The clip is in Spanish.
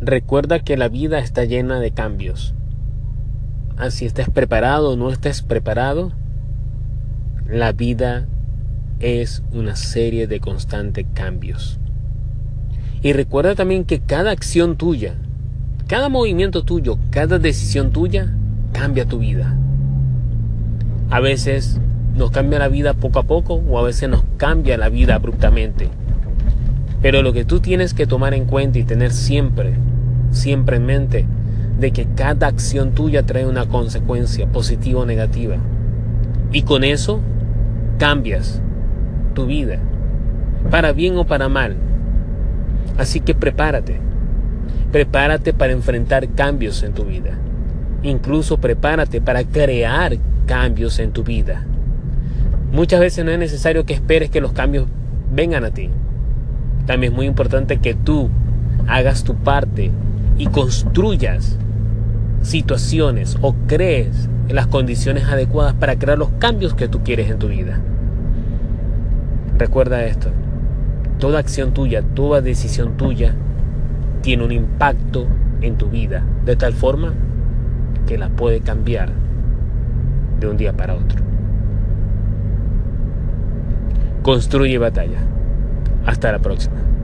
recuerda que la vida está llena de cambios. Así estés preparado o no estés preparado, la vida es una serie de constantes cambios. Y recuerda también que cada acción tuya, cada movimiento tuyo, cada decisión tuya cambia tu vida. A veces nos cambia la vida poco a poco o a veces nos cambia la vida abruptamente. Pero lo que tú tienes que tomar en cuenta y tener siempre, siempre en mente, de que cada acción tuya trae una consecuencia positiva o negativa. Y con eso cambias tu vida, para bien o para mal. Así que prepárate, prepárate para enfrentar cambios en tu vida. Incluso prepárate para crear cambios en tu vida. Muchas veces no es necesario que esperes que los cambios vengan a ti. También es muy importante que tú hagas tu parte y construyas situaciones o crees las condiciones adecuadas para crear los cambios que tú quieres en tu vida. Recuerda esto, toda acción tuya, toda decisión tuya tiene un impacto en tu vida, de tal forma que la puede cambiar de un día para otro. Construye batalla. Hasta la próxima.